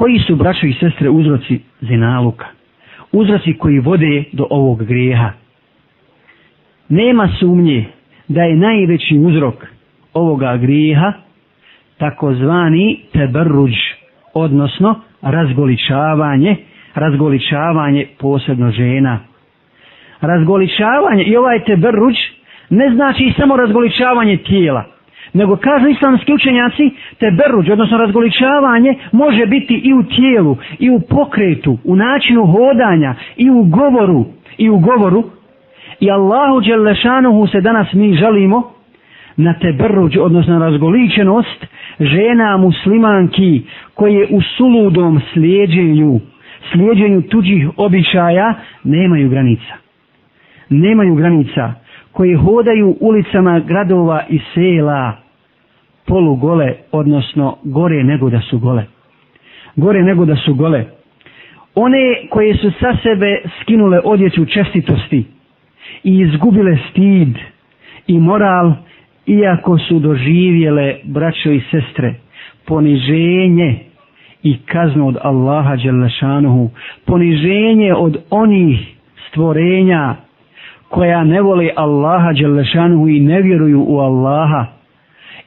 koji su braćo i sestre uzroci zinaluka uzroci koji vode do ovog grijeha nema sumnje da je najveći uzrok ovoga grijeha takozvani teberuđ odnosno razgoličavanje razgoličavanje posebno žena razgoličavanje i ovaj teberuđ ne znači samo razgoličavanje tijela Nego kažu islamski učenjaci, te berruđ, odnosno razgoličavanje, može biti i u tijelu, i u pokretu, u načinu hodanja, i u govoru, i u govoru. I Allahu Đelešanuhu se danas mi želimo na te brruđ, odnosno razgoličenost žena muslimanki koje u suludom slijedjenju, slijedjenju tuđih običaja nemaju granica. Nemaju granica koje hodaju ulicama gradova i sela polugole, odnosno gore nego da su gole. Gore nego da su gole. One koje su sa sebe skinule odjeću čestitosti i izgubile stid i moral, iako su doživjele braćo i sestre poniženje i kaznu od Allaha Đelešanuhu, poniženje od onih stvorenja koja ne voli Allaha Đelešanuhu i ne vjeruju u Allaha Đelešanuhu,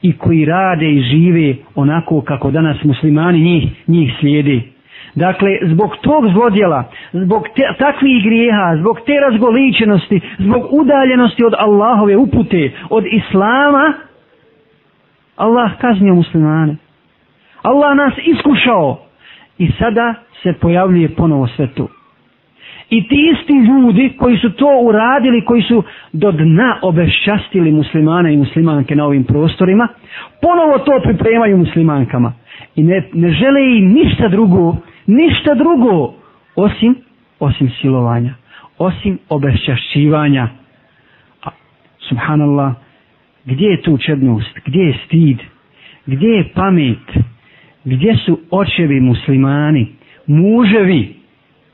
i koji rade i žive onako kako danas muslimani njih, njih slijedi. Dakle, zbog tog zlodjela, zbog te, takvih grijeha, zbog te razgoličenosti, zbog udaljenosti od Allahove upute, od Islama, Allah kaznio muslimane. Allah nas iskušao. I sada se pojavljuje ponovo sve to. I ti isti ljudi koji su to uradili, koji su do dna obešćastili muslimane i muslimanke na ovim prostorima, ponovo to pripremaju muslimankama. I ne, ne žele i ništa drugo, ništa drugo, osim, osim silovanja, osim obešćašćivanja. A, subhanallah, gdje je tu čednost, gdje je stid, gdje je pamet, gdje su očevi muslimani, muževi, muževi,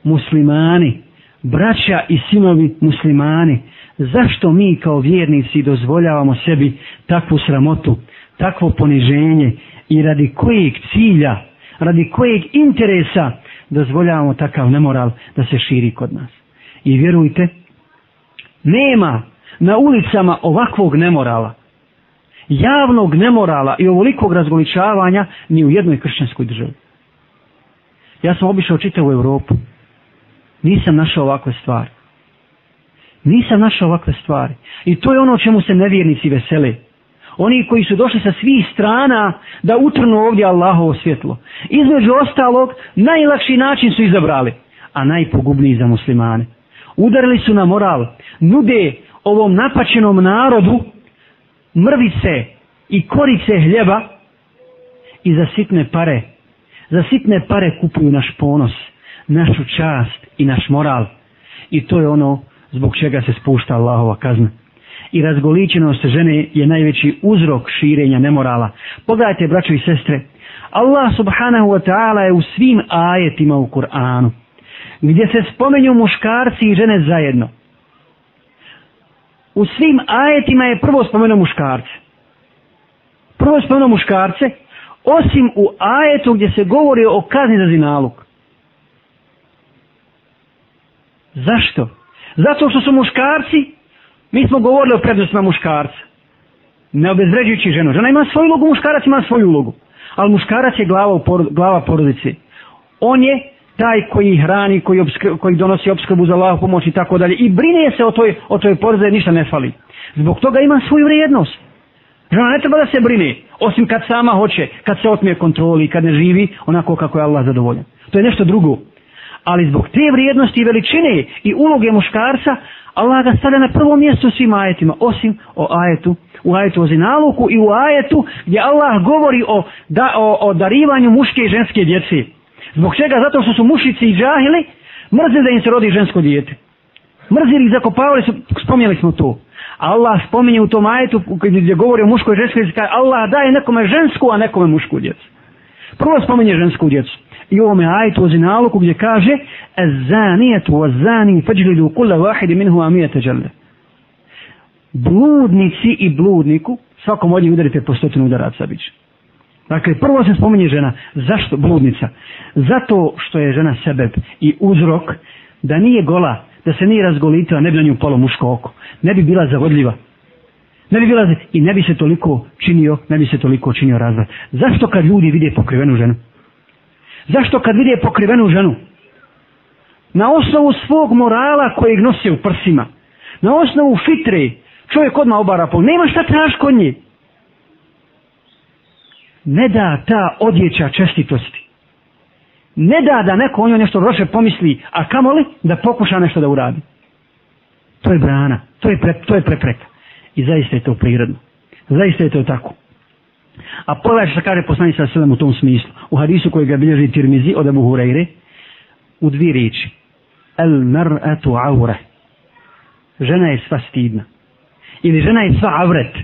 muslimani, braća i sinovi muslimani, zašto mi kao vjernici dozvoljavamo sebi takvu sramotu, takvo poniženje i radi kojeg cilja, radi kojeg interesa dozvoljavamo takav nemoral da se širi kod nas. I vjerujte, nema na ulicama ovakvog nemorala, javnog nemorala i ovolikog razgoličavanja ni u jednoj kršćanskoj državi. Ja sam obišao čitavu Europu nisam našao ovakve stvari. Nisam našao ovakve stvari. I to je ono čemu se nevjernici vesele. Oni koji su došli sa svih strana da utrnu ovdje Allahovo svjetlo. Između ostalog, najlakši način su izabrali. A najpogubniji za muslimane. Udarili su na moral. Nude ovom napačenom narodu mrvice i korice hljeba i za sitne pare. Za sitne pare kupuju naš ponos, našu čast, i naš moral. I to je ono zbog čega se spušta Allahova kazna. I razgoličenost žene je najveći uzrok širenja nemorala. Pogledajte, braćo i sestre, Allah subhanahu wa ta'ala je u svim ajetima u Kur'anu, gdje se spomenju muškarci i žene zajedno. U svim ajetima je prvo spomenuo muškarce. Prvo spomenuo muškarce, osim u ajetu gdje se govori o kazni za zinaluk. Zašto? Zato što su muškarci, mi smo govorili o prednostima muškarca, ne obezređujući ženu. Žena ima svoju ulogu, muškarac ima svoju ulogu. Ali muškarac je glava, porod, glava porodice. On je taj koji hrani, koji, obskr, koji donosi obskrbu za lahu pomoć i tako dalje. I brine se o toj, o toj porodice, ništa ne fali. Zbog toga ima svoju vrijednost. Žena ne treba da se brine, osim kad sama hoće, kad se otmije kontroli, kad ne živi, onako kako je Allah zadovoljan. To je nešto drugo ali zbog te vrijednosti i veličine i uloge muškarca, Allah ga stavlja na prvo mjesto svim ajetima, osim o ajetu, u ajetu o zinaluku i u ajetu gdje Allah govori o, da, o, o darivanju muške i ženske djece. Zbog čega? Zato što su mušici i džahili, mrzili da im se rodi žensko djete. Mrzili i zakopavali su, spomnjali smo to. Allah spominje u tom ajetu gdje govori o muškoj i ženskoj djeci, kaže Allah daje nekome žensku, a nekome mušku djecu. Prvo spominje žensku djecu i ovome ajtu o zinaluku gdje kaže zanijetu o zani fađlidu kule vahidi minhu amijete želde. Bludnici i bludniku svakom od njih udarite po stotinu udaraca bić. Dakle, prvo se spominje žena. Zašto bludnica? Zato što je žena sebeb i uzrok da nije gola, da se nije razgolitila, ne bi na nju polo muško oko. Ne bi bila zavodljiva. Ne bi bila i ne bi se toliko činio, ne bi se toliko činio razvrat. Zašto kad ljudi vide pokrivenu ženu? Zašto kad vidje pokrivenu ženu? Na osnovu svog morala kojeg nosi u prsima. Na osnovu fitre. Čovjek odmah obara pol. Nema šta traži kod nje. Ne da ta odjeća čestitosti. Ne da da neko o njoj nešto roše pomisli, a kamo li da pokuša nešto da uradi. To je brana. To je, pre, to je prepreka. I zaista je to prirodno. Zaista je to tako. A pogledaj što kaže poslanik sa selam u tom smislu. U hadisu koji ga bilježi Tirmizi od Abu Hurajre u dvi riječi. El mar'atu awra. Žena je sva stidna. Ili žena je sva avret.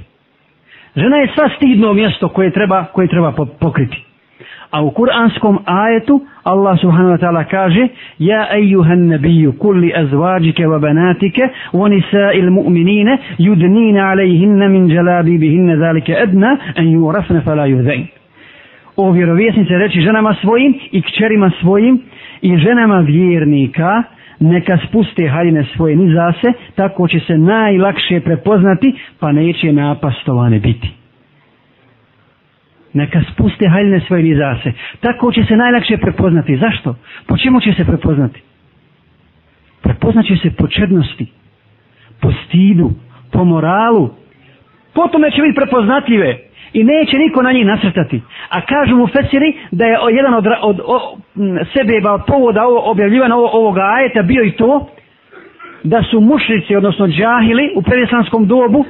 Žena je sva stidno mjesto koje treba koje treba pokriti. A u kuranskom ajetu Allah subhanahu wa ta'ala kaže Ja ejuhan nabiju kulli azvađike wa banatike wa nisa il mu'minine judnina alejhinna min djelabi bihinna zalike edna en ju rafne fala judhain. O vjerovjesnice reči ženama svojim i kćerima svojim i ženama vjernika neka spuste haljine svoje nizase tako će se najlakše prepoznati pa neće napastovane biti neka spuste haljine svoje nizase. Tako će se najlakše prepoznati. Zašto? Po čemu će se prepoznati? Prepoznaće se po črnosti, po stidu, po moralu. Potom će biti prepoznatljive i neće niko na njih nasrtati. A kažu mu Fesiri da je jedan od, od o, sebeba povoda ovo, objavljivan ovo, ovoga ajeta bio i to da su mušrici, odnosno džahili u predislamskom dobu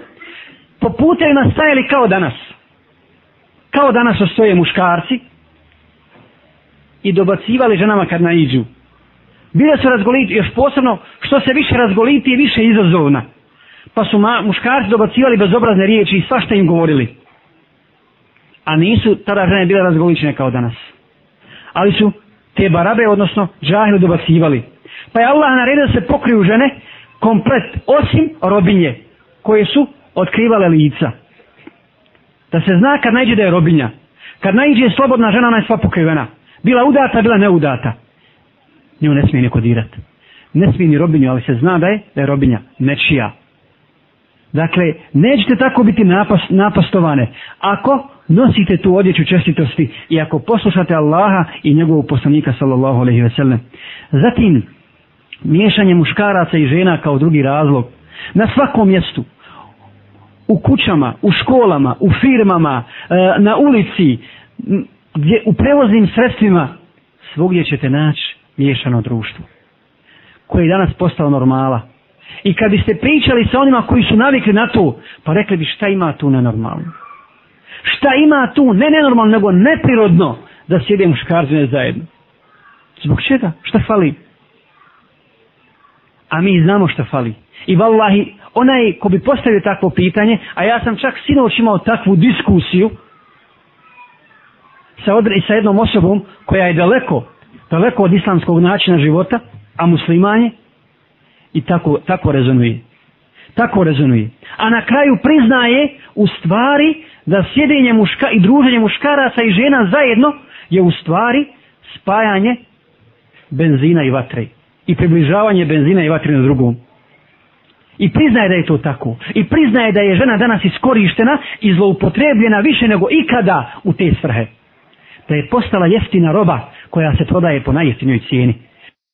po putevima stajali kao danas kao danas ostoje muškarci i dobacivali ženama kad naiđu. Bile su razgoliti, još posebno što se više razgoliti je više izazovna. Pa su ma, muškarci dobacivali bezobrazne riječi i sva što im govorili. A nisu tada žene bile razgoličene kao danas. Ali su te barabe, odnosno džahili dobacivali. Pa je Allah naredio da se pokriju žene komplet, osim robinje, koje su otkrivale lica. Da se zna kad najđe da je robinja. Kad najđe je slobodna žena, ona je sva pokrivena. Bila udata, bila neudata. Nju ne smije niko dirat. Ne smije ni robinju, ali se zna da je, da je robinja. Nečija. Dakle, nećete tako biti napas, napastovane. Ako nosite tu odjeću čestitosti i ako poslušate Allaha i njegovog poslanika sallallahu alaihi ve sellem. Zatim, miješanje muškaraca i žena kao drugi razlog. Na svakom mjestu u kućama, u školama, u firmama, e, na ulici, gdje, u prevoznim sredstvima, svugdje ćete naći miješano društvo, koje je danas postalo normala. I kad biste pričali sa onima koji su navikli na to, pa rekli bi šta ima tu nenormalno. Šta ima tu, ne nenormalno, nego neprirodno, da sjede muškarzine zajedno. Zbog čega? Šta fali? A mi znamo šta fali. I vallahi, onaj ko bi postavio takvo pitanje, a ja sam čak sinoć imao takvu diskusiju sa, odre, sa jednom osobom koja je daleko, daleko od islamskog načina života, a musliman je, i tako, tako rezonuje. Tako rezonuje. A na kraju priznaje u stvari da sjedinje muška i druženje muškaraca i žena zajedno je u stvari spajanje benzina i vatre. I približavanje benzina i vatre na drugom. I priznaje da je to tako. I priznaje da je žena danas iskorištena i zloupotrebljena više nego ikada u te svrhe. Da je postala jeftina roba koja se prodaje po najjeftinjoj cijeni.